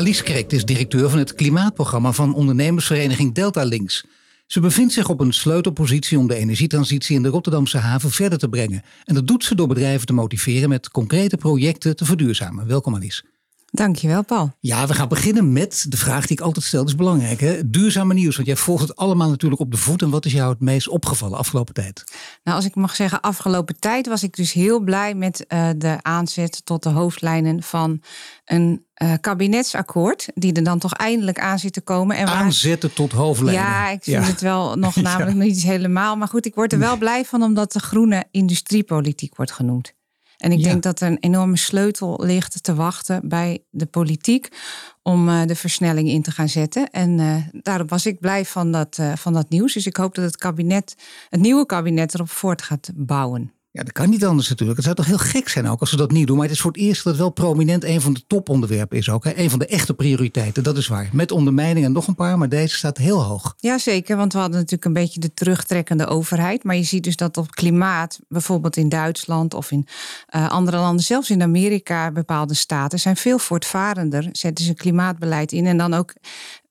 Alice Kreekt is directeur van het klimaatprogramma van ondernemersvereniging Delta Links. Ze bevindt zich op een sleutelpositie om de energietransitie in de Rotterdamse haven verder te brengen. En dat doet ze door bedrijven te motiveren met concrete projecten te verduurzamen. Welkom Alice. Dankjewel, Paul. Ja, we gaan beginnen met de vraag die ik altijd stel. Dat is belangrijk. Hè? Duurzame nieuws. Want jij volgt het allemaal natuurlijk op de voet. En wat is jou het meest opgevallen afgelopen tijd? Nou, als ik mag zeggen, afgelopen tijd was ik dus heel blij met uh, de aanzet tot de hoofdlijnen van een uh, kabinetsakkoord. Die er dan toch eindelijk aan zit te komen. En waar... Aanzetten tot hoofdlijnen. Ja, ik vind het wel nog namelijk ja. niet helemaal. Maar goed, ik word er wel blij van omdat de groene industriepolitiek wordt genoemd. En ik denk dat er een enorme sleutel ligt te wachten bij de politiek om uh, de versnelling in te gaan zetten. En uh, daarom was ik blij van dat, uh, van dat nieuws. Dus ik hoop dat het kabinet, het nieuwe kabinet erop voort gaat bouwen. Ja, dat kan niet anders natuurlijk. Het zou toch heel gek zijn ook als ze dat niet doen. Maar het is voor het eerst dat het wel prominent een van de toponderwerpen is ook. Hè? Een van de echte prioriteiten, dat is waar. Met ondermijning en nog een paar, maar deze staat heel hoog. Ja, zeker. Want we hadden natuurlijk een beetje de terugtrekkende overheid. Maar je ziet dus dat op klimaat, bijvoorbeeld in Duitsland of in uh, andere landen, zelfs in Amerika, bepaalde staten, zijn veel voortvarender. Zetten ze klimaatbeleid in en dan ook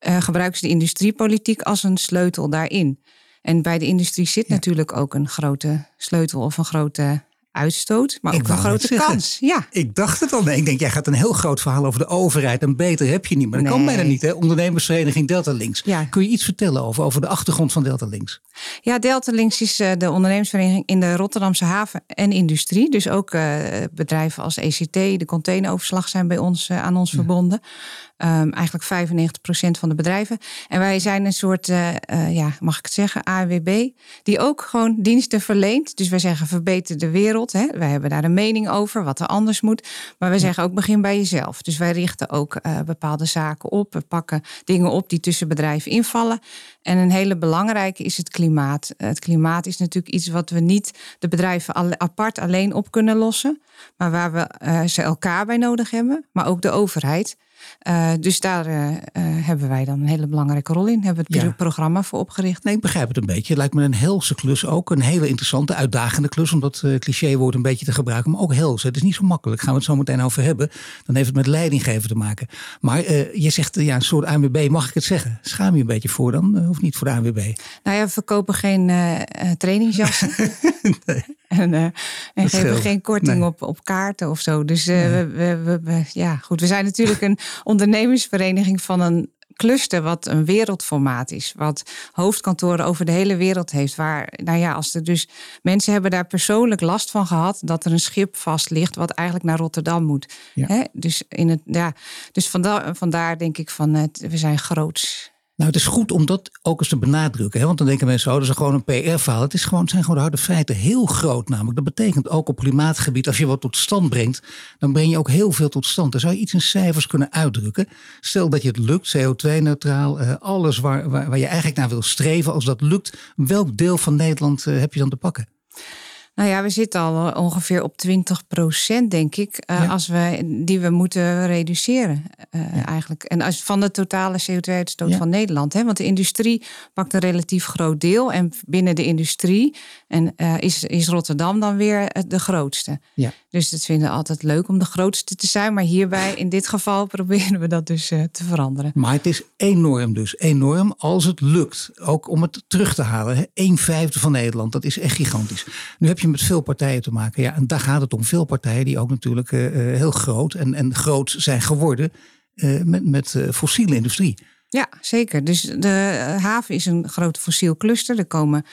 uh, gebruiken ze de industriepolitiek als een sleutel daarin. En bij de industrie zit natuurlijk ook een grote sleutel of een grote uitstoot, maar ook een grote kans. Ja. Ik dacht het al. Nee, ik denk, jij gaat een heel groot verhaal over de overheid en beter heb je niet. Maar dat nee. kan bijna niet, hè? Ondernemersvereniging Delta Links. Ja. Kun je iets vertellen over, over de achtergrond van Delta Links? Ja, Delta Links is uh, de ondernemersvereniging in de Rotterdamse haven en industrie. Dus ook uh, bedrijven als ECT, de containeroverslag zijn bij ons uh, aan ons ja. verbonden. Um, eigenlijk 95% van de bedrijven. En wij zijn een soort, uh, uh, ja, mag ik het zeggen, AWB, die ook gewoon diensten verleent. Dus wij zeggen verbeter de wereld. Hè. Wij hebben daar een mening over, wat er anders moet. Maar wij zeggen ook begin bij jezelf. Dus wij richten ook uh, bepaalde zaken op. We pakken dingen op die tussen bedrijven invallen. En een hele belangrijke is het klimaat. Het klimaat is natuurlijk iets wat we niet de bedrijven apart alleen op kunnen lossen. Maar waar we ze elkaar bij nodig hebben. Maar ook de overheid. Uh, dus daar uh, uh, hebben wij dan een hele belangrijke rol in. Hebben we het ja. programma voor opgericht. Nee, ik begrijp het een beetje. Het lijkt me een helse klus ook. Een hele interessante, uitdagende klus. Om dat clichéwoord een beetje te gebruiken. Maar ook hels. Het is niet zo makkelijk. Gaan we het zo meteen over hebben. Dan heeft het met leidinggeven te maken. Maar je zegt ja, een soort ANWB. Mag ik het zeggen? Schaam je een beetje voor dan? Of niet voor de ANWB? Nou ja, we verkopen geen trainingsjassen. nee. En, uh, en geven geen korting nee. op, op kaarten of zo. Dus uh, nee. we, we, we, ja, goed. We zijn natuurlijk een ondernemersvereniging van een cluster wat een wereldformaat is. Wat hoofdkantoren over de hele wereld heeft. Waar, nou ja, als er dus mensen hebben daar persoonlijk last van gehad dat er een schip vast ligt wat eigenlijk naar Rotterdam moet. Ja. Hè? Dus, in het, ja, dus vandaar, vandaar denk ik van het, we zijn groots. Nou, het is goed om dat ook eens te benadrukken. Hè? Want dan denken mensen, oh, dat is gewoon een PR-verhaal. Het, is gewoon, zijn gewoon de harde feiten. Heel groot namelijk. Dat betekent ook op klimaatgebied, als je wat tot stand brengt, dan breng je ook heel veel tot stand. Dan zou je iets in cijfers kunnen uitdrukken. Stel dat je het lukt, CO2-neutraal, uh, alles waar, waar, je eigenlijk naar wil streven. Als dat lukt, welk deel van Nederland uh, heb je dan te pakken? Nou ja, we zitten al ongeveer op 20 procent, denk ik, ja. als we, die we moeten reduceren uh, ja. eigenlijk. En als, van de totale CO2-uitstoot ja. van Nederland. Hè? Want de industrie pakt een relatief groot deel. En binnen de industrie en, uh, is, is Rotterdam dan weer de grootste. Ja. Dus dat vinden we altijd leuk om de grootste te zijn. Maar hierbij, in dit geval, proberen we dat dus te veranderen. Maar het is enorm dus. Enorm als het lukt. Ook om het terug te halen. Hè? Een vijfde van Nederland, dat is echt gigantisch. Nu heb je met veel partijen te maken. Ja, en daar gaat het om. Veel partijen die ook natuurlijk uh, heel groot en, en groot zijn geworden uh, met, met fossiele industrie. Ja, zeker. Dus de haven is een groot fossiel cluster. Er komen,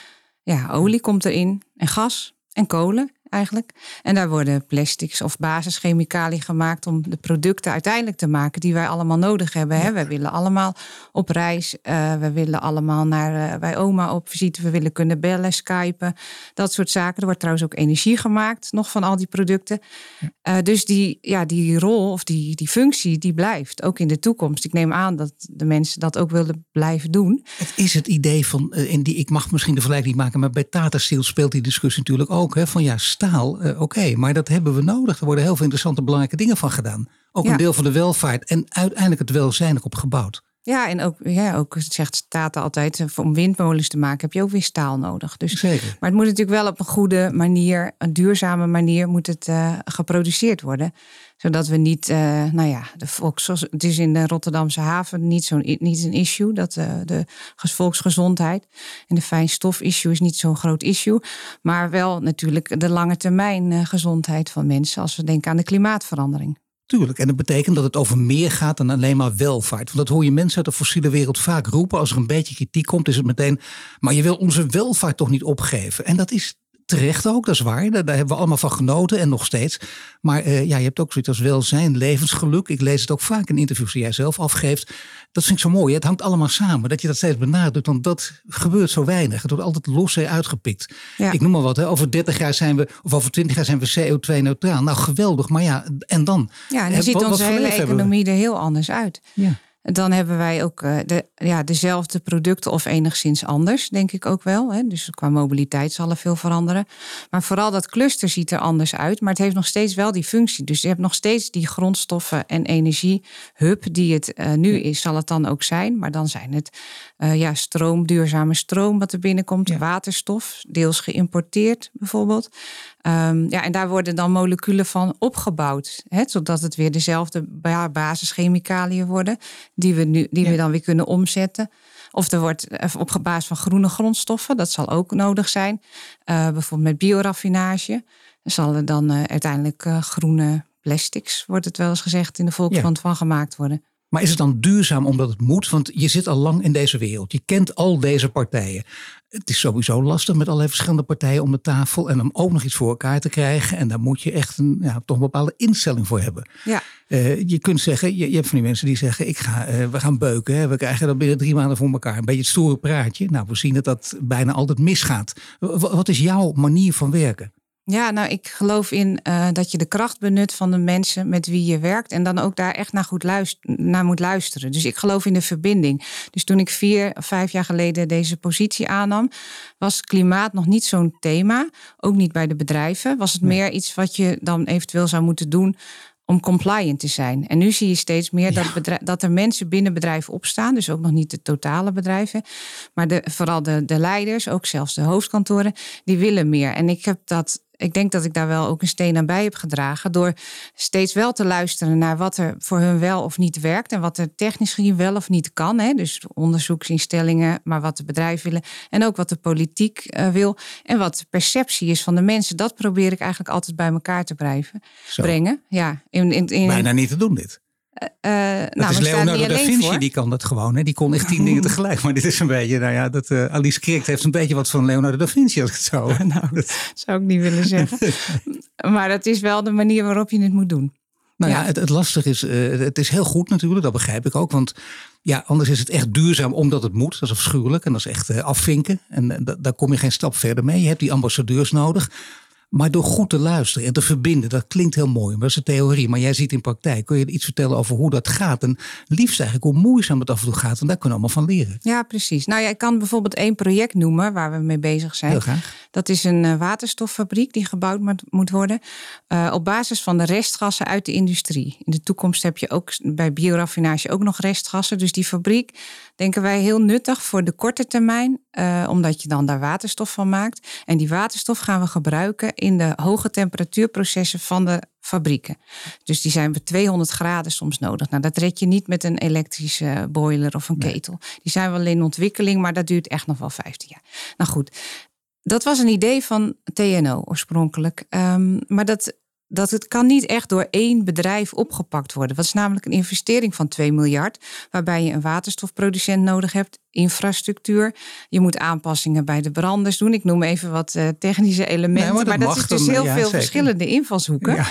ja, olie komt erin en gas en kolen. Eigenlijk. En daar worden plastics of basischemicaliën gemaakt om de producten uiteindelijk te maken die wij allemaal nodig hebben. Hè? Wij willen allemaal op reis, uh, we willen allemaal naar uh, bij oma op visite, we willen kunnen bellen, skypen, dat soort zaken. Er wordt trouwens ook energie gemaakt nog van al die producten. Uh, dus die, ja, die rol of die, die functie die blijft ook in de toekomst. Ik neem aan dat de mensen dat ook willen blijven doen. Het is het idee van, in die, ik mag misschien de vergelijking niet maken, maar bij Tata Steel speelt die discussie natuurlijk ook. Hè, van ja, staal, uh, oké, maar dat hebben we nodig. Er worden heel veel interessante, belangrijke dingen van gedaan. Ook ja. een deel van de welvaart en uiteindelijk het welzijn erop gebouwd. Ja, en ook, ja, ook zegt Tata altijd, eh, om windmolens te maken heb je ook weer staal nodig. Dus, Zeker. Maar het moet natuurlijk wel op een goede manier, een duurzame manier moet het uh, geproduceerd worden. Zodat we niet, uh, nou ja, de volks, het is in de Rotterdamse haven niet, zo'n niet een issue, dat uh, de volksgezondheid en de fijnstof-issue is niet zo'n groot issue. Maar wel natuurlijk de lange termijn gezondheid van mensen als we denken aan de klimaatverandering. Tuurlijk, en dat betekent dat het over meer gaat dan alleen maar welvaart. Want dat hoor je mensen uit de fossiele wereld vaak roepen. Als er een beetje kritiek komt, is het meteen. Maar je wil onze welvaart toch niet opgeven. En dat is terecht ook, dat is waar. Daar, daar, hebben we allemaal van genoten en nog steeds. Maar uh, ja, je hebt ook zoiets als welzijn, levensgeluk. Ik lees het ook vaak in interviews die jij zelf afgeeft. Dat vind ik zo mooi. Het hangt allemaal samen. Dat je dat steeds benadrukt. Want dat gebeurt zo weinig. Het wordt altijd los uitgepikt. Ja. Ik noem maar wat. Hè. Over 30 jaar zijn we, of over 20 jaar zijn we CO2-neutraal. Nou, geweldig. Maar ja, en dan? Ja, en dan ziet onze hele economie er heel anders uit. Ja. Dan hebben wij ook de, ja, dezelfde producten of enigszins anders, denk ik ook wel. Hè. Dus qua mobiliteit zal er veel veranderen. Maar vooral dat cluster ziet er anders uit. Maar het heeft nog steeds wel die functie. Dus je hebt nog steeds die grondstoffen en energiehub die het uh, nu is, zal het dan ook zijn. Maar dan zijn het uh, ja, stroom, duurzame stroom wat er binnenkomt. Ja. Waterstof, deels geïmporteerd bijvoorbeeld. Um, ja, en daar worden dan moleculen van opgebouwd. Hè, zodat het weer dezelfde basischemicaliën worden. Die we, nu, die ja. we dan weer kunnen omzetten. Of er wordt op basis van groene grondstoffen. Dat zal ook nodig zijn. Uh, bijvoorbeeld met bioraffinage. Zal er dan uh, uiteindelijk uh, groene plastics, wordt het wel eens gezegd, in de volksmond ja. van gemaakt worden. Maar is het dan duurzaam omdat het moet? Want je zit al lang in deze wereld. Je kent al deze partijen. Het is sowieso lastig met allerlei verschillende partijen om de tafel. En om ook nog iets voor elkaar te krijgen. En daar moet je echt een, ja, toch een bepaalde instelling voor hebben. Ja. Uh, je kunt zeggen, je, je, hebt van die mensen die zeggen: ik ga, uh, we gaan beuken. Hè. We krijgen dat binnen drie maanden voor elkaar. Een beetje het stoere praatje. Nou, we zien dat dat bijna altijd misgaat. W wat is jouw manier van werken? Ja, nou, ik geloof in uh, dat je de kracht benut van de mensen met wie je werkt. En dan ook daar echt naar, goed luisteren, naar moet luisteren. Dus ik geloof in de verbinding. Dus toen ik vier vijf jaar geleden deze positie aannam, was klimaat nog niet zo'n thema. Ook niet bij de bedrijven. Was het nee. meer iets wat je dan eventueel zou moeten doen om compliant te zijn. En nu zie je steeds meer ja. dat, dat er mensen binnen bedrijven opstaan. Dus ook nog niet de totale bedrijven. Maar de, vooral de, de leiders, ook zelfs de hoofdkantoren, die willen meer. En ik heb dat ik denk dat ik daar wel ook een steen aan bij heb gedragen. Door steeds wel te luisteren naar wat er voor hun wel of niet werkt. En wat er technisch gezien wel of niet kan. Hè. Dus onderzoeksinstellingen, maar wat de bedrijven willen. En ook wat de politiek uh, wil. En wat de perceptie is van de mensen. Dat probeer ik eigenlijk altijd bij elkaar te blijven, brengen. Ja, in, in, in, Bijna niet te doen dit. Uh, dat nou, is Leonardo da Vinci, voor. die kan dat gewoon. Hè? Die kon echt tien dingen tegelijk. Maar dit is een beetje, nou ja, dat, uh, Alice Krikt heeft een beetje wat van Leonardo da Vinci, als ik het zo. nou, dat zou ik niet willen zeggen. maar dat is wel de manier waarop je het moet doen. Nou ja, ja het, het lastige is, uh, het is heel goed natuurlijk, dat begrijp ik ook. Want ja, anders is het echt duurzaam omdat het moet. Dat is afschuwelijk en dat is echt afvinken. En daar kom je geen stap verder mee. Je hebt die ambassadeurs nodig. Maar door goed te luisteren en te verbinden, dat klinkt heel mooi, maar dat is een theorie. Maar jij ziet in praktijk, kun je iets vertellen over hoe dat gaat? En liefst eigenlijk hoe moeizaam het af en toe gaat, en daar kunnen we allemaal van leren. Ja, precies. Nou ja, ik kan bijvoorbeeld één project noemen waar we mee bezig zijn. Heel graag. Dat is een uh, waterstoffabriek die gebouwd moet worden uh, op basis van de restgassen uit de industrie. In de toekomst heb je ook bij bioraffinage ook nog restgassen. Dus die fabriek denken wij heel nuttig voor de korte termijn, uh, omdat je dan daar waterstof van maakt. En die waterstof gaan we gebruiken in de hoge temperatuurprocessen van de fabrieken. Dus die zijn bij 200 graden soms nodig. Nou, dat red je niet met een elektrische boiler of een nee. ketel. Die zijn wel in ontwikkeling, maar dat duurt echt nog wel 15 jaar. Nou goed, dat was een idee van TNO oorspronkelijk. Um, maar dat dat het kan niet echt door één bedrijf opgepakt worden. Dat is namelijk een investering van 2 miljard, waarbij je een waterstofproducent nodig hebt, infrastructuur. Je moet aanpassingen bij de branders doen. Ik noem even wat uh, technische elementen, maar dat, maar dat is dus heel veel verschillende invalshoeken. Ja.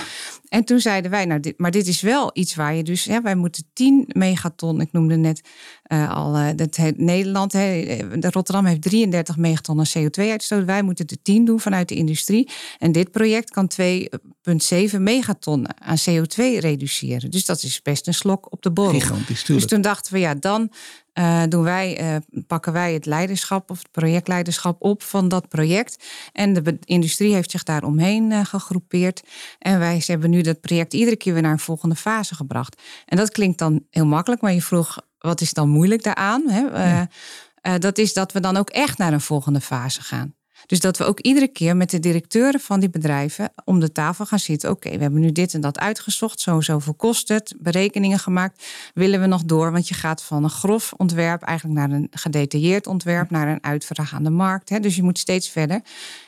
En toen zeiden wij, nou, dit, maar dit is wel iets waar je dus, hè, wij moeten 10 megaton, ik noemde net uh, al, uh, dat Nederland, hè, Rotterdam heeft 33 megaton CO2-uitstoot. Wij moeten de 10 doen vanuit de industrie. En dit project kan 2,7 megaton aan CO2 reduceren. Dus dat is best een slok op de borrel. Gigantisch, dus toen dachten we, ja, dan uh, doen wij, uh, pakken wij het leiderschap of het projectleiderschap op van dat project. En de industrie heeft zich daar omheen uh, gegroepeerd. En wij hebben nu dat project iedere keer weer naar een volgende fase gebracht. En dat klinkt dan heel makkelijk, maar je vroeg wat is dan moeilijk daaraan? Hè? Ja. dat is dat we dan ook echt naar een volgende fase gaan. Dus dat we ook iedere keer met de directeuren van die bedrijven om de tafel gaan zitten. Oké, we hebben nu dit en dat uitgezocht. Zo zoveel kost het. Berekeningen gemaakt. Willen we nog door? Want je gaat van een grof ontwerp eigenlijk naar een gedetailleerd ontwerp, naar een uitvraag aan de markt. Hè? Dus je moet steeds verder.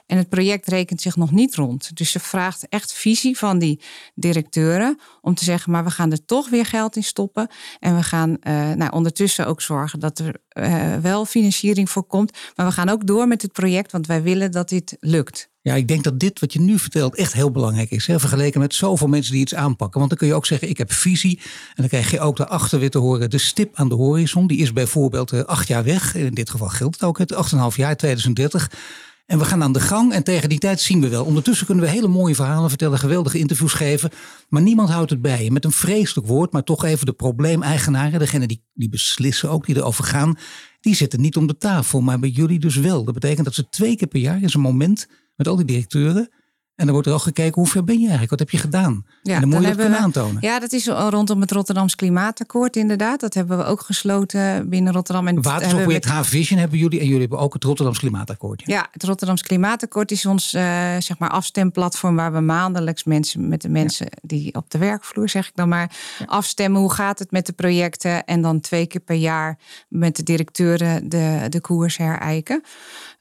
En het project rekent zich nog niet rond. Dus ze vraagt echt visie van die directeuren om te zeggen, maar we gaan er toch weer geld in stoppen. En we gaan uh, nou, ondertussen ook zorgen dat er uh, wel financiering voor komt. Maar we gaan ook door met het project, want wij willen dat dit lukt. Ja, ik denk dat dit wat je nu vertelt echt heel belangrijk is. Hè? Vergeleken met zoveel mensen die iets aanpakken. Want dan kun je ook zeggen, ik heb visie. En dan krijg je ook daarachter weer te horen, de stip aan de horizon. Die is bijvoorbeeld uh, acht jaar weg. In dit geval geldt het ook, het 8,5 jaar, 2030. En we gaan aan de gang en tegen die tijd zien we wel. Ondertussen kunnen we hele mooie verhalen vertellen, geweldige interviews geven. Maar niemand houdt het bij. Met een vreselijk woord, maar toch even de probleemeigenaren, degene die, die beslissen ook, die erover gaan, die zitten niet om de tafel. Maar bij jullie dus wel. Dat betekent dat ze twee keer per jaar is een moment met al die directeuren en dan wordt er al gekeken, hoe ver ben je eigenlijk? Wat heb je gedaan? Ja, en dan moet je dat kunnen aantonen. Ja, dat is rondom het Rotterdams Klimaatakkoord inderdaad. Dat hebben we ook gesloten binnen Rotterdam. En Waterstofproject met... H-Vision hebben jullie. En jullie hebben ook het Rotterdams Klimaatakkoord. Ja, het Rotterdams Klimaatakkoord is ons uh, zeg maar afstemplatform... waar we maandelijks mensen met de mensen die op de werkvloer, zeg ik dan maar... afstemmen hoe gaat het met de projecten. En dan twee keer per jaar met de directeuren de, de koers herijken.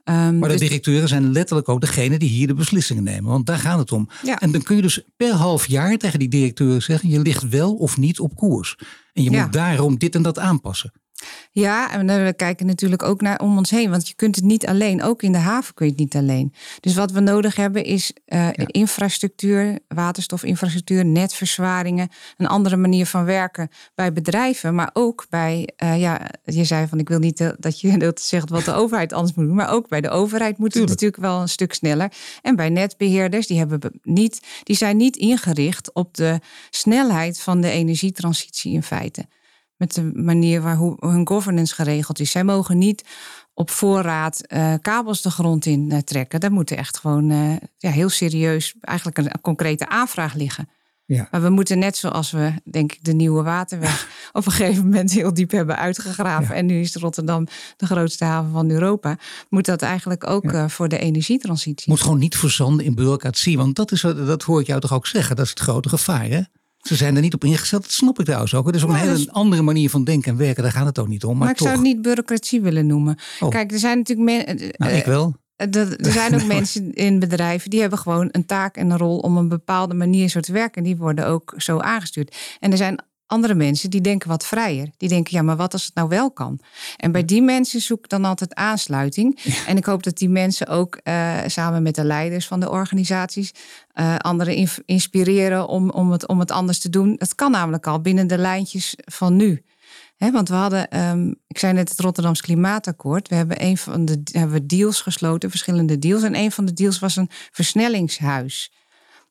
Um, maar de dus- directeuren zijn letterlijk ook degene die hier de beslissingen nemen. Want daar gaat het om. Ja. En dan kun je dus per half jaar tegen die directeuren zeggen: je ligt wel of niet op koers. En je moet daarom dit en dat aanpassen. Ja, en we kijken natuurlijk ook naar om ons heen. Want je kunt het niet alleen. Ook in de haven kun je het niet alleen. Dus wat we nodig hebben is uh, infrastructuur, waterstofinfrastructuur, netverzwaringen. Een andere manier van werken bij bedrijven. Maar ook bij, uh, ja, je zei van ik wil niet dat je dat zegt wat de overheid anders moet doen. Maar ook bij de overheid moet het natuurlijk wel een stuk sneller. En bij netbeheerders, die, hebben niet, die zijn niet ingericht op de snelheid van de energietransitie in feite met de manier waar hun governance geregeld is. Zij mogen niet op voorraad uh, kabels de grond in uh, trekken. Daar moet echt gewoon uh, ja, heel serieus eigenlijk een, concrete aanvraag liggen. Ja. Maar we moeten net zoals we, denk ik, de nieuwe waterweg op een gegeven moment heel diep hebben uitgegraven. En nu is Rotterdam de grootste haven van Europa. Moet dat eigenlijk ook voor de energietransitie. Moet gewoon niet verzanden in bureaucratie. Want dat, is, dat hoor ik jou toch ook zeggen. Dat is het grote gevaar. Hè? Ze zijn er niet op ingesteld, dat snap ik trouwens ook. Het is ook een hele andere manier van denken en werken, daar gaat het ook niet om. Maar, maar ik zou het niet bureaucratie willen noemen. Oh. Kijk, er zijn natuurlijk mensen. Nou, ik wel. Eh, er zijn ook mensen in bedrijven die hebben gewoon een taak en een rol om een bepaalde manier zo te werken. En die worden ook zo aangestuurd. En er zijn andere mensen die denken wat vrijer. Die denken, ja, maar wat als het nou wel kan? En bij die mensen zoek ik dan altijd aansluiting. En ik hoop dat die mensen ook uh, samen met de leiders van de organisaties uh, anderen inspireren om, om, het, om het anders te doen. Dat kan namelijk al binnen de lijntjes van nu. He, want we hadden, um, ik zei net het Rotterdams Klimaatakkoord. We hebben een van de hebben we deals gesloten, verschillende deals. En een van de deals was een versnellingshuis.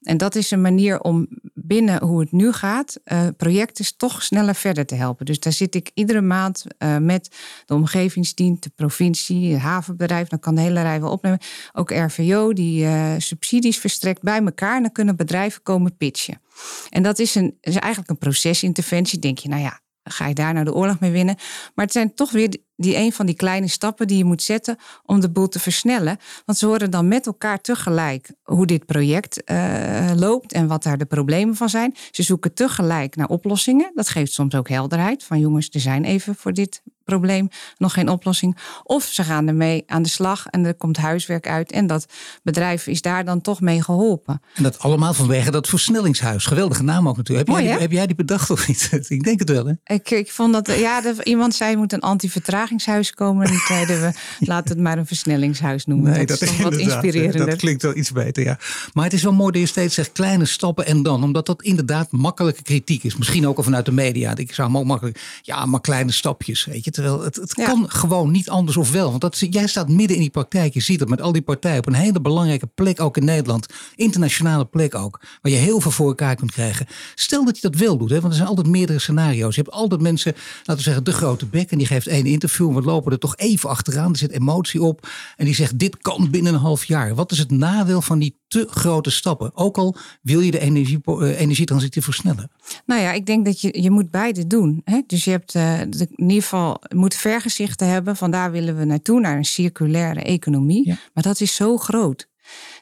En dat is een manier om binnen hoe het nu gaat, uh, projecten toch sneller verder te helpen. Dus daar zit ik iedere maand uh, met de omgevingsdienst, de provincie, het havenbedrijf. Dan kan de hele rij wel opnemen. Ook RVO, die uh, subsidies verstrekt bij elkaar. En dan kunnen bedrijven komen pitchen. En dat is, een, is eigenlijk een procesinterventie. Denk je, nou ja, ga je daar nou de oorlog mee winnen? Maar het zijn toch weer die een van die kleine stappen die je moet zetten om de boel te versnellen. Want ze horen dan met elkaar tegelijk hoe dit project uh, loopt en wat daar de problemen van zijn. Ze zoeken tegelijk naar oplossingen. Dat geeft soms ook helderheid van jongens, er zijn even voor dit probleem, nog geen oplossing. Of ze gaan ermee aan de slag en er komt huiswerk uit. En dat bedrijf is daar dan toch mee geholpen. En dat allemaal vanwege dat versnellingshuis. Geweldige naam ook natuurlijk. Heb, jij, die, heb jij die bedacht of niet? ik denk het wel, hè? Ik, ik vond dat, ja, iemand zei moet een anti-vertragingshuis komen. En zeiden we, laat het maar een versnellingshuis noemen. Nee, dat, is toch wat inspirerender. Dat klinkt wel iets beter, ja. Maar het is wel mooi dat je steeds zegt kleine stappen en dan. Omdat dat inderdaad makkelijke kritiek is. Misschien ook al vanuit de media. Ik zou hem ook makkelijk, ja, maar kleine stapjes, weet je. Terwijl het, het kan gewoon niet anders of wel. Want dat, jij staat midden in die praktijk. Je ziet het met al die partijen op een hele belangrijke plek ook in Nederland. Internationale plek ook. Waar je heel veel voor elkaar kunt krijgen. Stel dat je dat wel doet, hè, want er zijn altijd meerdere scenario's. Je hebt altijd mensen, laten we zeggen, de grote bek. En die geeft één interview. We lopen er toch even achteraan. Er zit emotie op. En die zegt, dit kan binnen een half jaar. Wat is het nadeel van die te grote stappen? Ook al wil je de energie, uh, energietransitie versnellen. Nou ja, ik denk dat je, je moet beide doen. Hè? Dus je hebt uh, de, in ieder geval moet vergezichten hebben. Van daar willen we naartoe, naar een circulaire economie. Maar dat is zo groot.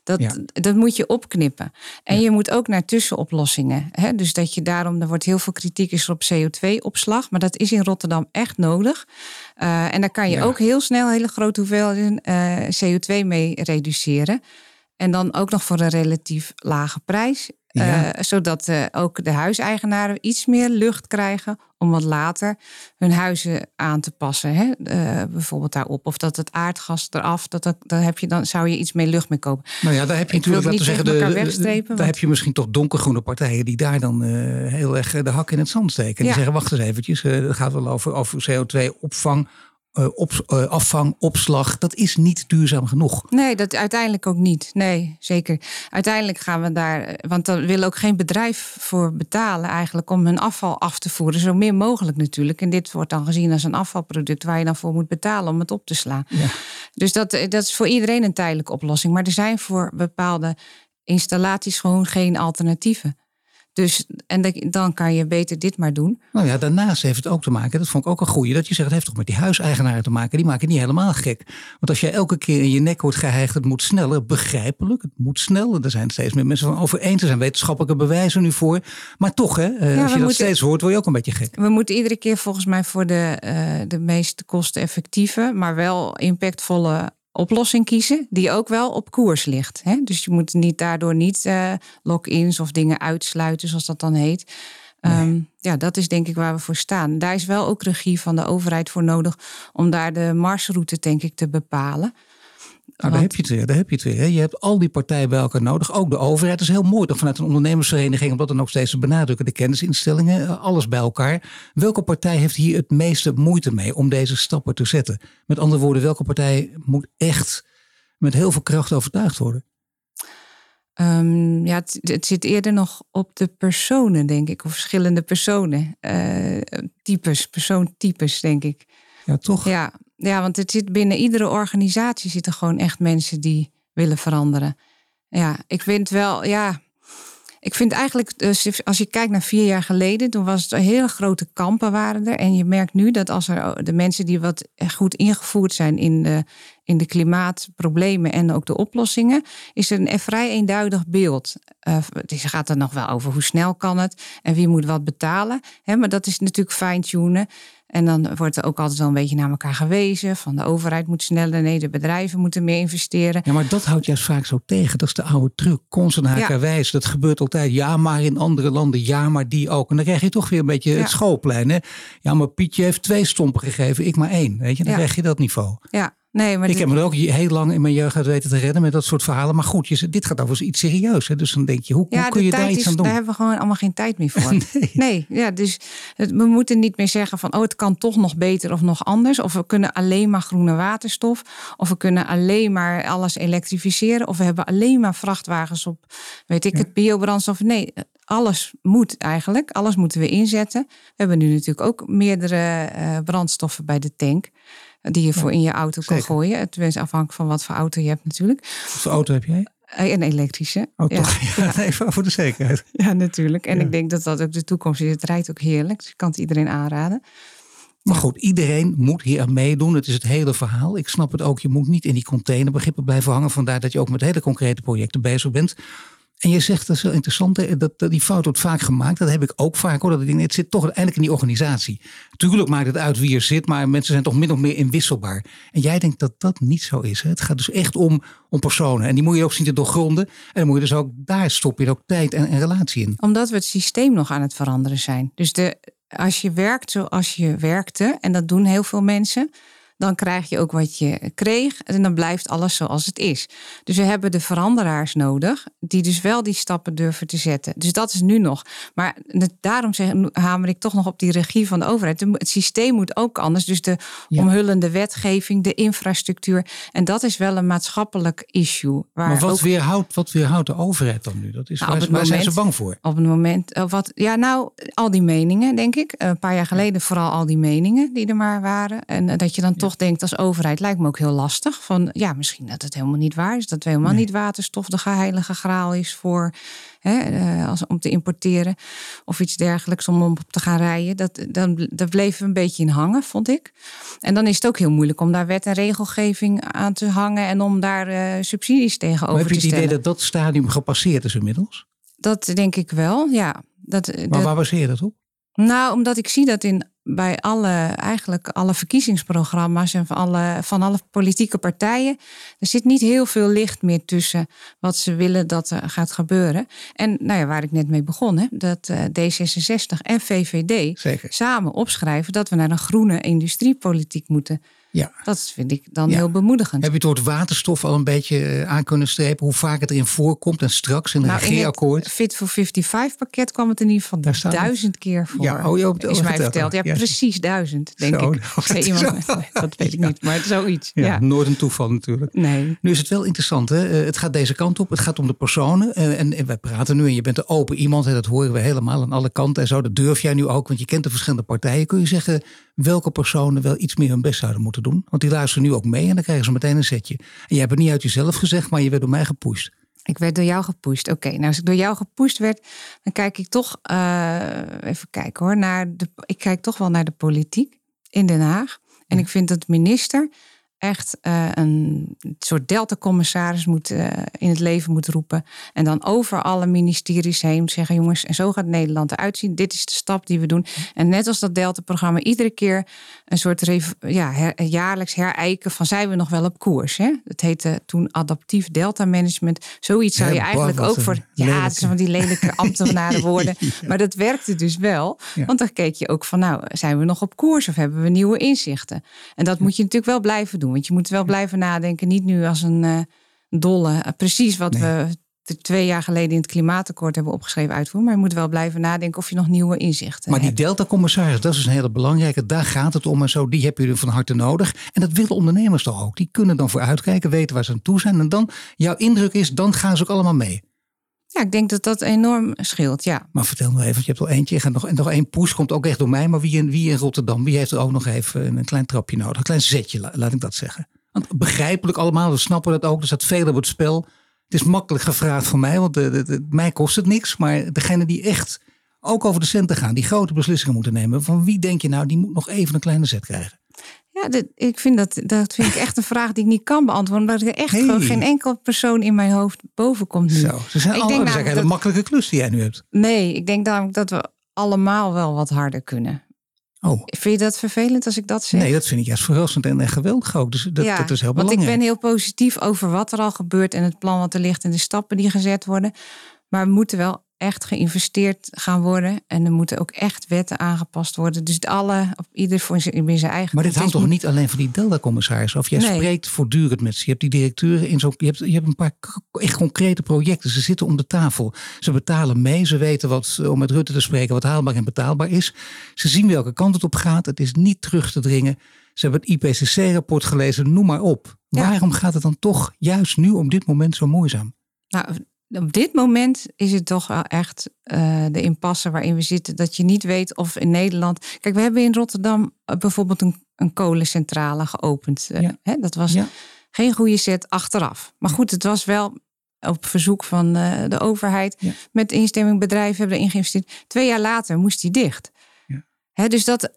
Dat, dat moet je opknippen. En je moet ook naar tussenoplossingen. Hè? Dus dat je daarom, er wordt heel veel kritiek is op CO2-opslag. Maar dat is in Rotterdam echt nodig. Uh, en daar kan je ook heel snel hele grote hoeveelheden uh, CO2 mee reduceren. En dan ook nog voor een relatief lage prijs. Eh, zodat uh, ook de huiseigenaren iets meer lucht krijgen om wat later hun huizen aan te passen. Hè? Uh, bijvoorbeeld daarop. Of dat het aardgas eraf, dat, dat, daar heb je dan, zou je iets meer lucht mee kopen. Nou ja, daar heb je natuurlijk, laten zeggen, de, daar heb je misschien toch donkergroene partijen die daar dan heel erg de hak in het zand steken. En die zeggen, wacht eens eventjes, het gaat wel over, over CO2-opvang uh, op, uh, afvang, opslag, dat is niet duurzaam genoeg. Nee, dat uiteindelijk ook niet. Nee, zeker. Uiteindelijk gaan we daar, want dan wil ook geen bedrijf voor betalen eigenlijk om hun afval af te voeren. Zo meer mogelijk natuurlijk. En dit wordt dan gezien als een afvalproduct waar je dan voor moet betalen om het op te slaan. Ja. Dus dat, dat is voor iedereen een tijdelijke oplossing. Maar er zijn voor bepaalde installaties gewoon geen alternatieven. Dus, en dan kan je beter dit maar doen. Nou ja, daarnaast heeft het ook te maken, dat vond ik ook een goeie, dat je zegt, het heeft toch met die huiseigenaren te maken. Die maken niet helemaal gek. Want als je elke keer in je nek wordt geheigd, het moet sneller, begrijpelijk, het moet sneller. Er zijn steeds meer mensen van over eens. Er zijn wetenschappelijke bewijzen nu voor. Maar toch, hè, eh, als je dat steeds hoort, word je ook een beetje gek. We moeten iedere keer volgens mij voor de, uh, de meest kosteneffectieve, maar wel impactvolle oplossing kiezen die ook wel op koers ligt. Hè? Dus je moet niet daardoor niet uh, lock-ins of dingen uitsluiten, zoals dat dan heet. Ehm, ja, dat is denk ik waar we voor staan. Daar is wel ook regie van de overheid voor nodig om daar de marsroute, denk ik, te bepalen. Nou, daar heb je het weer. Daar heb je het weer. Je hebt al die partijen bij elkaar nodig. Ook de overheid. Dat is heel mooi toch vanuit een ondernemersvereniging. Omdat dan ook steeds te benadrukken. De kennisinstellingen. Eh, alles bij elkaar. Welke partij heeft hier het meeste moeite mee om deze stappen te zetten? Met andere woorden, welke partij moet echt met heel veel kracht overtuigd worden? Um, ja, het, het, zit eerder nog op de personen, denk ik. Of verschillende personen. Uh, types, persoontypes, denk ik. Ja, toch? Ja, ja, want het zit binnen iedere organisatie zitten gewoon echt mensen die willen veranderen. Ja, ik vind wel, ja. Ik vind eigenlijk, dus als je kijkt naar vier jaar geleden, toen was het hele grote kampen waren er. En je merkt nu dat als er de mensen die wat goed ingevoerd zijn in de, in de klimaatproblemen en ook de oplossingen, is er een vrij eenduidig beeld. Uh, het gaat er nog wel over hoe snel kan het en wie moet wat betalen. Hè, maar dat is natuurlijk fine-tunen. En dan wordt er ook altijd wel een beetje naar elkaar gewezen. Van de overheid moet sneller, nee, de bedrijven moeten meer investeren. Ja, maar dat houdt juist vaak zo tegen. Dat is de oude truc. Constant hakerwijs. Ja. Dat gebeurt altijd. Ja, maar in andere landen. Ja, maar die ook. En dan krijg je toch weer een beetje het schoolplein. Hè? Ja, maar Pietje heeft twee stompen gegeven. Ik maar één. Weet je, dan krijg je dat niveau. Ja, Nee, maar ik heb me ook heel lang in mijn jeugd weten te redden met dat soort verhalen. Maar goed, je, dit gaat over iets serieus. Hè? Dus dan denk je, hoe, hoe kun je daar iets aan doen? Daar hebben we gewoon allemaal geen tijd meer voor. nee. nee, ja, dus we moeten niet meer zeggen van, oh, het kan toch nog beter of nog anders. Of we kunnen alleen maar groene waterstof. Of we kunnen alleen maar alles elektrificeren. Of we hebben alleen maar vrachtwagens op, weet ik het, biobrandstof. Nee, alles moet eigenlijk. Alles moeten we inzetten. We hebben nu natuurlijk ook meerdere uh, brandstoffen bij de tank die je voor in je auto kan gooien. Het is afhankelijk van wat voor auto je hebt natuurlijk. Wat voor auto heb jij? Eh, een elektrische. Oh, ja. toch? Ja, even voor de zekerheid. Ja, natuurlijk. En ik denk dat dat ook de toekomst is. Het rijdt ook heerlijk. Dus ik kan het iedereen aanraden. Maar goed, iedereen moet hier aan meedoen. Het is het hele verhaal. Ik snap het ook. Je moet niet in die containerbegrippen blijven hangen. Vandaar dat je ook met hele concrete projecten bezig bent. En je zegt, dat is wel interessant, dat, dat die fout wordt vaak gemaakt. Dat heb ik ook vaak hoor. Dat ik het zit toch uiteindelijk in die organisatie. Tuurlijk maakt het uit wie er zit, maar mensen zijn toch min of meer inwisselbaar. En jij denkt dat dat niet zo is. Hè? Het gaat dus echt om, om personen. En die moet je ook zien te doorgronden. En dan moet je dus ook, daar stop je ook tijd en, en relatie in. Omdat we het systeem nog aan het veranderen zijn. Dus de, als je werkt zoals je werkte, en dat doen heel veel mensen dan krijg je ook wat je kreeg en dan blijft alles zoals het is. Dus we hebben de veranderaars nodig, die dus wel die stappen durven te zetten. Dus dat is nu nog. Maar daarom zeg, hamer ik toch nog op die regie van de overheid. Het systeem moet ook anders. Dus de omhullende wetgeving, de infrastructuur. En dat is wel een maatschappelijk issue. Waar maar wat, ook... weerhoudt, wat weerhoudt de overheid dan nu? Dat is, nou, waar, waar moment, zijn ze bang voor? Op het moment, eh, wat, ja nou, al die meningen denk ik. Een paar jaar geleden vooral al die meningen die er maar waren. En eh, dat je dan toch toch denkt als overheid, lijkt me ook heel lastig. Van ja, misschien dat het helemaal niet waar is. Dat helemaal niet waterstof de heilige graal is voor hè, eh, als, om te importeren. Of iets dergelijks om op te gaan rijden. Dat, dan, dat bleef een beetje in hangen, vond ik. En dan is het ook heel moeilijk om daar wet en regelgeving aan te hangen. En om daar uh, subsidies tegenover te stellen. Heb je het idee dat dat stadium gepasseerd is inmiddels? Dat denk ik wel, ja. Dat, maar waar baseer je dat op? Nou, omdat ik zie dat in bij alle, eigenlijk alle verkiezingsprogramma's en van alle, van alle politieke partijen. Er zit niet heel veel licht meer tussen wat ze willen dat er gaat gebeuren. En nou ja, waar ik net mee begon, hè, dat uh, D66 en VVD Zeker. samen opschrijven dat we naar een groene industriepolitiek moeten. Ja. Dat vind ik dan heel bemoedigend. Heb je het woord waterstof al een beetje eh, aan kunnen strepen? Hoe vaak het erin voorkomt en straks in het nou, akkoord Fit for 55 pakket kwam het in ieder geval duizend keer voor. Ja, oh, je is mij verteld. Ja, precies duizend, denk ik. Nee, iemand, dat weet ik niet, maar zoiets. Ja. Nooit een toeval natuurlijk. Nee. Nu is het wel interessant. Hè? Eh, het gaat deze kant op. Het gaat om de personen. Eh, en, en wij praten nu en je bent een open iemand. En dat horen we helemaal aan alle kanten en zo. Dat durf jij nu ook, want je kent de verschillende partijen. Kun je zeggen welke personen wel iets meer hun best zouden moeten doen? Want die luisteren nu ook mee en dan krijgen ze meteen een setje. En je hebt het niet uit jezelf gezegd, maar je werd door mij gepusht. Ik werd door jou gepusht. Oké, nou als ik door jou gepusht werd, dan kijk ik toch, uh, even kijken hoor, naar de, ik kijk toch wel naar de politiek in Den Haag. En ik vind dat minister echt uh, een soort delta-commissaris moet, uh, in het leven moet roepen. En dan over alle ministeries heen zeggen: jongens, en zo gaat Nederland eruit zien. Dit is de stap die we doen. En net als dat delta-programma, iedere keer een soort ja, her, jaarlijks herijken van zijn we nog wel op koers. Hè? Dat heette toen adaptief delta-management. Zoiets zou je eigenlijk ook voor. Ja, het zijn van die lelijke ambtenaren worden. Maar dat werkte dus wel. Want dan keek je ook van: nou, zijn we nog op koers of hebben we nieuwe inzichten? En dat moet je natuurlijk wel blijven doen. Want je moet wel blijven nadenken. Niet nu als een uh, dolle. Uh, precies wat we twee jaar geleden in het klimaatakkoord hebben opgeschreven uitvoeren. Maar je moet wel blijven nadenken of je nog nieuwe inzichten Maar die Delta-commissaris, dat is een hele belangrijke. Daar gaat het om en zo. Die heb je van harte nodig. En dat willen ondernemers toch ook. Die kunnen dan vooruitkijken, weten waar ze aan toe zijn. En dan, jouw indruk is, dan gaan ze ook allemaal mee. Ja, ik denk dat dat enorm scheelt, ja. Maar vertel me even, je hebt al eentje en nog, en nog één poes komt ook echt door mij. Maar wie in, wie in Rotterdam, wie heeft er ook nog even een klein trapje nodig? Een klein zetje, laat ik dat zeggen. Want begrijpelijk allemaal, we snappen dat ook. Er staat veel op het spel. Het is makkelijk gevraagd voor mij, want de, mij kost het niks. Maar degene die echt ook over de centen gaan, die grote beslissingen moeten nemen. Van wie denk je nou, die moet nog even een kleine zet krijgen? Ja, ik vind dat, dat vind ik echt een vraag die ik niet kan beantwoorden. Omdat er echt gewoon geen enkel persoon in mijn hoofd boven komt nu. Zo, ze zijn denk een hele makkelijke klus die jij nu hebt. Nee, ik denk namelijk dat we allemaal wel wat harder kunnen. Oh. Vind je dat vervelend als ik dat zeg? Nee, dat vind ik juist verrassend en, geweldig ook. Dus dat, ja, dat is heel belangrijk. Want ik ben heel positief over wat er al gebeurt en het plan wat er ligt en de stappen die gezet worden. Maar we moeten wel echt geïnvesteerd gaan worden. En er moeten ook echt wetten aangepast worden. Dus het alle, op ieder voor zijn, zijn eigen. Maar dit hangt toch niet alleen van die Delta-commissaris of? Jij spreekt voortdurend met ze. Je hebt die directeuren in zo'n. Je hebt, je hebt een paar echt concrete projecten. Ze zitten om de tafel. Ze betalen mee. Ze weten wat, om met Rutte te spreken, wat haalbaar en betaalbaar is. Ze zien welke kant het op gaat. Het is niet terug te dringen. Ze hebben het IPCC-rapport gelezen, noem maar op. Waarom gaat het dan toch juist nu op dit moment zo moeizaam? Nou, op dit moment is het toch wel echt uh, de impasse waarin we zitten. Dat je niet weet of in Nederland. Kijk, we hebben in Rotterdam eh, bijvoorbeeld een, een kolencentrale geopend. Uh, hè, dat was geen goede set achteraf. Maar goed, het was wel op verzoek van de overheid. Met instemming bedrijven hebben erin geïnvesteerd. Twee jaar later moest die dicht. dus, dat,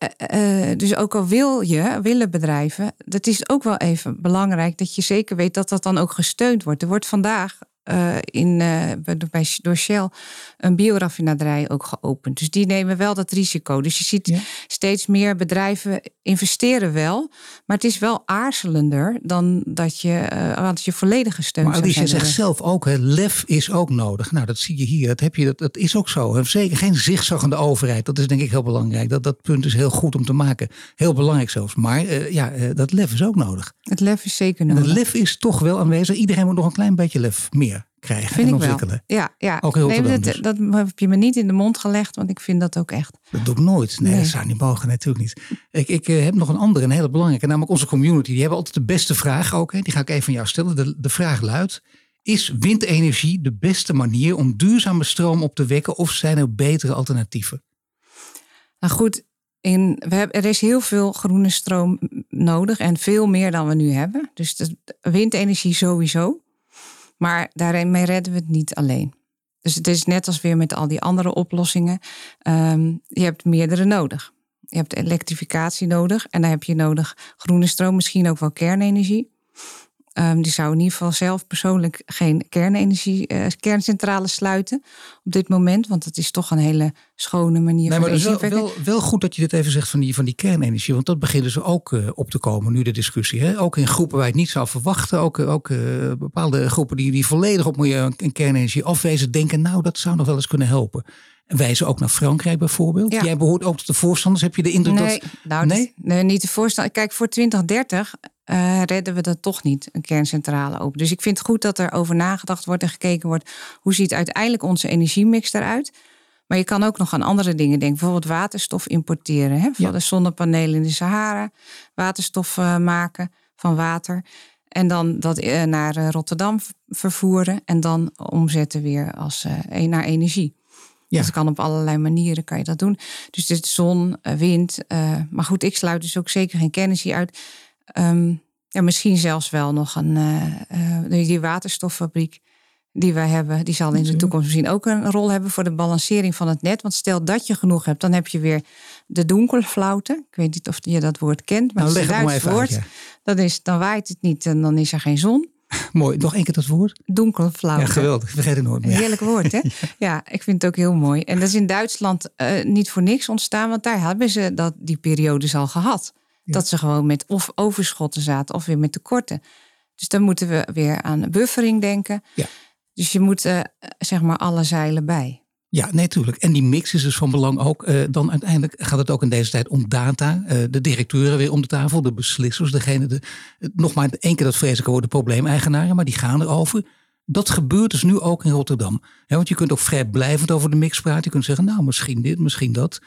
dus ook al wil je, willen bedrijven, dat is ook wel even belangrijk dat je zeker weet dat dat dan ook gesteund wordt. Er wordt vandaag uh, in, uh, bij, door Shell een bioraffinaderij ook geopend. Dus die nemen wel dat risico. Dus je ziet steeds meer bedrijven investeren wel. Maar het is wel aarzelender dan dat je, uh, dat je volledige steun Maar Alice, je zegt zelf ook, hè, lef is ook nodig. Nou, dat zie je hier. Dat, heb je, dat, dat is ook zo. Zeker geen zigzaggende overheid. Dat is denk ik heel belangrijk. Dat, dat punt is heel goed om te maken. Heel belangrijk zelfs. Maar ja, dat lef is ook nodig. Het lef is zeker nodig. En het lef is toch wel aanwezig. Iedereen moet nog een klein beetje lef meer krijgen vind en ik ontwikkelen. Wel. Ja, ja. Ook heel nee, dat, dus. dat heb je me niet in de mond gelegd, want ik vind dat ook echt. Dat doe ik nooit. Nee, Nee. dat zou niet mogen, natuurlijk niet. Ik, ik eh, heb nog een andere, een hele belangrijke, namelijk onze community. Die hebben altijd de beste vraag ook. Hè. Die ga ik even aan jou stellen. De, de vraag luidt: Is windenergie de beste manier om duurzame stroom op te wekken, of zijn er betere alternatieven? Nou goed, in, we hebben, er is heel veel groene stroom nodig en veel meer dan we nu hebben. Dus de windenergie sowieso. Maar daarmee redden we het niet alleen. Dus het is net als weer met al die andere oplossingen. Um, je hebt meerdere nodig. Je hebt elektrificatie nodig en dan heb je nodig groene stroom, misschien ook wel kernenergie. Um, die zou in ieder geval zelf persoonlijk geen kernenergie, uh, kerncentrales sluiten op dit moment. Want het is toch een hele schone manier nee, van maar wel, wel, wel, goed dat je dit even zegt van die, van die kernenergie. Want dat begint dus ook uh, op te komen nu de discussie. Hè? Ook in groepen waar je het niet zou verwachten. Ook, ook uh, bepaalde groepen die, die volledig op een kernenergie afwezen. Denken nou dat zou nog wel eens kunnen helpen. En wijzen ook naar Frankrijk bijvoorbeeld. Ja. Jij behoort ook tot de voorstanders. Heb je de indruk nee, dat... Nou, nee? nee, niet de voorstander. Kijk, voor 2030 uh, redden we dat toch niet, een kerncentrale open. Dus ik vind het goed dat er over nagedacht wordt en gekeken wordt... hoe ziet uiteindelijk onze energiemix eruit? Maar je kan ook nog aan andere dingen denken. Bijvoorbeeld waterstof importeren. Hè? Van ja. de zonnepanelen in de Sahara. Waterstof uh, maken van water. En dan dat uh, naar Rotterdam vervoeren. En dan omzetten weer als, naar energie. Ja. Dat kan op allerlei manieren kan je dat doen. Dus dit zon, wind. maar goed, ik sluit dus ook zeker geen kernenergie uit. Um, ja, misschien zelfs wel nog een uh, die waterstoffabriek die wij hebben, die zal in de toekomst misschien ook een rol hebben voor de balancering van het net. Want stel dat je genoeg hebt, dan heb je weer de donkerflauten. Ik weet niet of je dat woord kent, maar nou, het is een Duits woord. Uit, ja. dat is, dan waait het niet en dan is er geen zon. Mooi, nog één keer dat woord. Donkerflauten. Ja, geweldig. Ik vergeet het nooit meer. Heerlijk woord, hè? ja. ja. ik vind het ook heel mooi. En dat is in Duitsland uh, niet voor niks ontstaan, want daar hebben ze dat, die periodes al gehad. Ja. Dat ze gewoon met of overschotten zaten of weer met tekorten. Dus dan moeten we weer aan buffering denken. Ja. Dus je moet uh, zeg maar alle zeilen bij. Ja, nee, tuurlijk. En die mix is dus van belang ook. Uh, dan uiteindelijk gaat het ook in deze tijd om data. Uh, de directeuren weer om de tafel, de beslissers, degene. De, nog maar één keer dat vreselijke woord, de probleemeigenaren, maar die gaan erover. Dat gebeurt dus nu ook in Rotterdam. Want je kunt ook vrijblijvend over de mix praten. Je kunt zeggen, nou, misschien dit, misschien dat.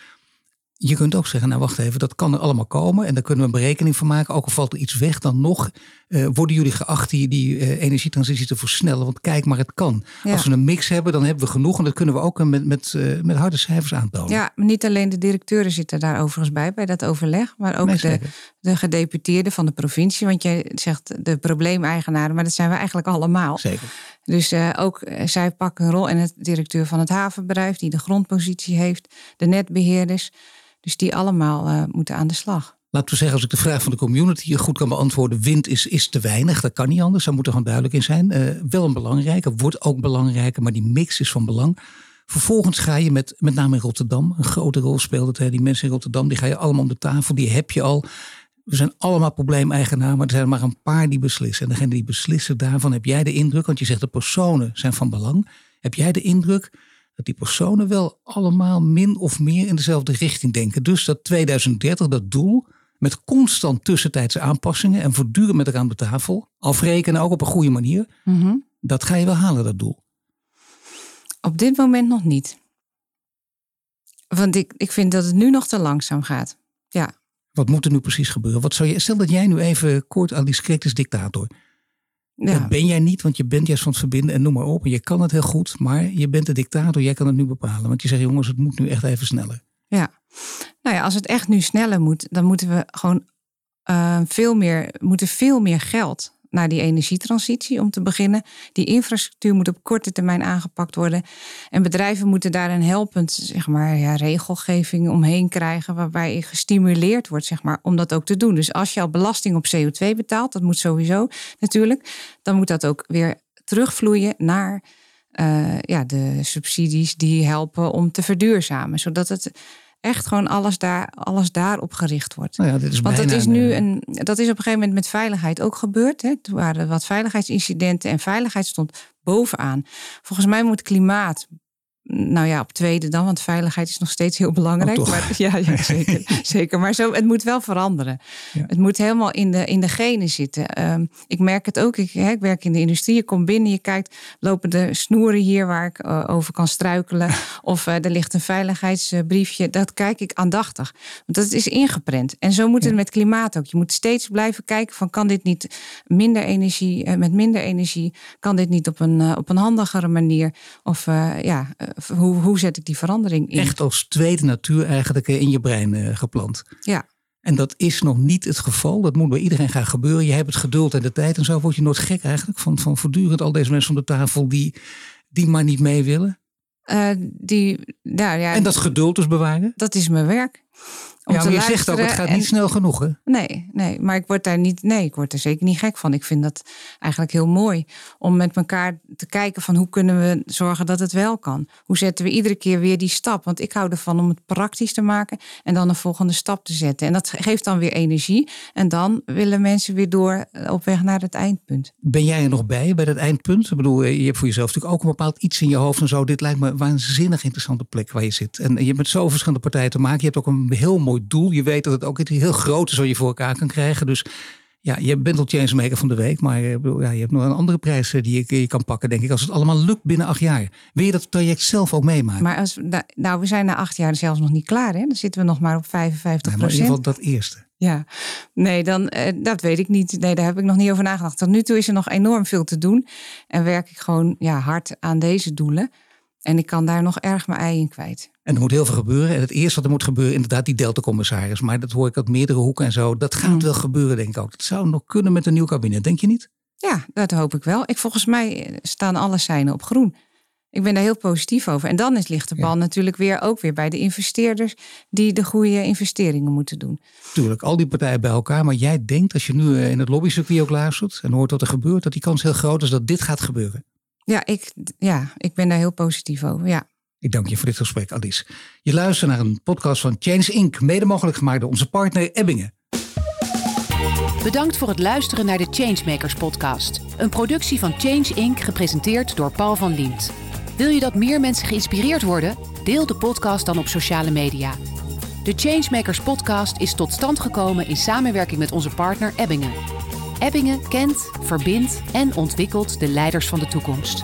Je kunt ook zeggen, nou wacht even, dat kan er allemaal komen. En daar kunnen we een berekening van maken. Ook al valt er iets weg, dan nog uh, worden jullie geacht die, die uh, energietransitie te versnellen. Want kijk maar, het kan. Ja. Als we een mix hebben, dan hebben we genoeg. En dat kunnen we ook met, met, uh, met harde cijfers aantonen. Ja, maar niet alleen de directeuren zitten daar overigens bij, bij dat overleg. Maar ook Nee, de, de gedeputeerden van de provincie. Want jij zegt de probleemeigenaren, maar dat zijn we eigenlijk allemaal. Zeker. Dus ook zij pakken een rol. En het directeur van het havenbedrijf, die de grondpositie heeft, de netbeheerders. Dus die allemaal moeten aan de slag. Laten we zeggen, als ik de vraag van de community goed kan beantwoorden. Wind is, is te weinig, dat kan niet anders. Daar moet er gewoon duidelijk in zijn. Uh, wel een belangrijke, wordt ook belangrijker, maar die mix is van belang. Vervolgens ga je met, met name in Rotterdam, een grote rol speelt het. Die mensen in Rotterdam, die ga je allemaal om de tafel. Die heb je al. We zijn allemaal probleemeigenaar, maar er zijn maar een paar die beslissen. En degene die beslissen, daarvan heb jij de indruk, want je zegt de personen zijn van belang. Heb jij de indruk dat die personen wel allemaal min of meer in dezelfde richting denken? Dus dat 2030, dat doel, met constant tussentijdse aanpassingen en voortdurend met elkaar aan de tafel, afrekenen ook op een goede manier, mm -hmm. dat ga je wel halen, dat doel. Op dit moment nog niet. Want ik, ik vind dat het nu nog te langzaam gaat. Ja. Wat moet er nu precies gebeuren? Wat zou je, stel dat jij nu even kort aan die script is dictator. Ja. Dat ben jij niet, want je bent juist van het verbinden en noem maar op. En je kan het heel goed, maar je bent de dictator. Jij kan het nu bepalen. Want je zegt, jongens, het moet nu echt even sneller. Ja, nou ja, als het echt nu sneller moet, dan moeten we gewoon uh, veel meer, moeten veel meer geld naar die energietransitie om te beginnen. Die infrastructuur moet op korte termijn aangepakt worden. En bedrijven moeten daar een helpend zeg maar, ja, regelgeving omheen krijgen, waarbij je gestimuleerd wordt zeg maar, om dat ook te doen. Dus als je al belasting op CO2 betaalt, dat moet sowieso natuurlijk, dan moet dat ook weer terugvloeien naar uh, ja, de subsidies die helpen om te verduurzamen. Zodat het echt gewoon alles, daar, alles daarop gericht wordt. Nou ja, dit is Want dat is nu een, dat is op een gegeven moment met veiligheid ook gebeurd. Hè. Er waren wat veiligheidsincidenten en veiligheid stond bovenaan. Volgens mij moet klimaat nou ja, op tweede dan, want veiligheid is nog steeds heel belangrijk. Oh, maar, ja, ja, zeker, zeker. Maar zo, het moet wel veranderen. Het moet helemaal in de, in de genen zitten. Ehm, ik merk het ook. Ik, hè, ik, werk in de industrie. Je komt binnen, je kijkt, lopen de snoeren hier waar ik uh, over kan struikelen. of uh, er ligt een veiligheidsbriefje. Dat kijk ik aandachtig. Want dat is ingeprent. En zo moet het met klimaat ook. Je moet steeds blijven kijken van kan dit niet minder energie, uh, met minder energie, kan dit niet op een, op een handigere manier? Of ja hoe, hoe zet ik die verandering in? Echt als tweede natuur eigenlijk in je brein uh, geplant. Ja. En dat is nog niet het geval. Dat moet bij iedereen gaan gebeuren. Je hebt het geduld en de tijd en zo word je nooit gek eigenlijk. Van, van voortdurend al deze mensen van de tafel die, die maar niet mee willen. Uh, die, nou ja, en dat geduld dus bewaren? Dat is mijn werk ja, maar je zegt ook, het gaat niet snel genoeg, hè? Nee, nee, maar ik word daar niet, nee, ik word er zeker niet gek van. Ik vind dat eigenlijk heel mooi om met elkaar te kijken van hoe kunnen we zorgen dat het wel kan. Hoe zetten we iedere keer weer die stap? Want ik hou ervan om het praktisch te maken en dan een volgende stap te zetten. En dat geeft dan weer energie. En dan willen mensen weer door op weg naar het eindpunt. Ben jij er nog bij, bij dat eindpunt? Ik bedoel, je hebt voor jezelf natuurlijk ook een bepaald iets in je hoofd en zo. Dit lijkt me een waanzinnig interessante plek waar je zit. En je hebt met zoveel verschillende partijen te maken. Je hebt ook een heel mooi doel. Je weet dat het ook iets heel groot is wat je voor elkaar kan krijgen. Dus ja, je bent al changemaker van de week. Maar eh, ja, je hebt nog een andere prijs eh, die je, je kan pakken, denk ik. Als het allemaal lukt binnen acht jaar. Wil je dat traject zelf ook meemaken? Maar als, nou, we zijn na acht jaar zelfs nog niet klaar. Hè? Dan zitten we nog maar op 55 procent. in ieder geval dat eerste. Ja, nee, dan, eh, dat weet ik niet. Nee, daar heb ik nog niet over nagedacht. Tot nu toe is er nog enorm veel te doen. En werk ik gewoon ja, hard aan deze doelen. En ik kan daar nog erg mijn ei in kwijt. En er moet heel veel gebeuren. En het eerste wat er moet gebeuren, inderdaad, die Delta-commissaris. Maar dat hoor ik uit meerdere hoeken en zo. Dat gaat mm. wel gebeuren, denk ik ook. Dat zou nog kunnen met een nieuw kabinet, denk je niet? Ja, dat hoop ik wel. Ik, volgens mij staan alle seinen op groen. Ik ben daar heel positief over. En dan is, ligt de bal natuurlijk weer ook weer bij de investeerders die de goede investeringen moeten doen. Tuurlijk, al die partijen bij elkaar. Maar jij denkt, als je nu eh, in het lobbycircuit ook luistert en hoort wat er gebeurt, dat die kans heel groot is dat dit gaat gebeuren. Ja, ik, ja, ik ben daar heel positief over. Ja. Ik dank je voor dit gesprek, Alice. Je luistert naar een podcast van Change Inc., mede mogelijk gemaakt door onze partner Ebbingen. Bedankt voor het luisteren naar de Changemakers podcast. Een productie van Change Inc., gepresenteerd door Paul van Liemt. Wil je dat meer mensen geïnspireerd worden? Deel de podcast dan op sociale media. De Changemakers podcast is tot stand gekomen in samenwerking met onze partner Ebbingen. Ebbingen kent, verbindt en ontwikkelt de leiders van de toekomst.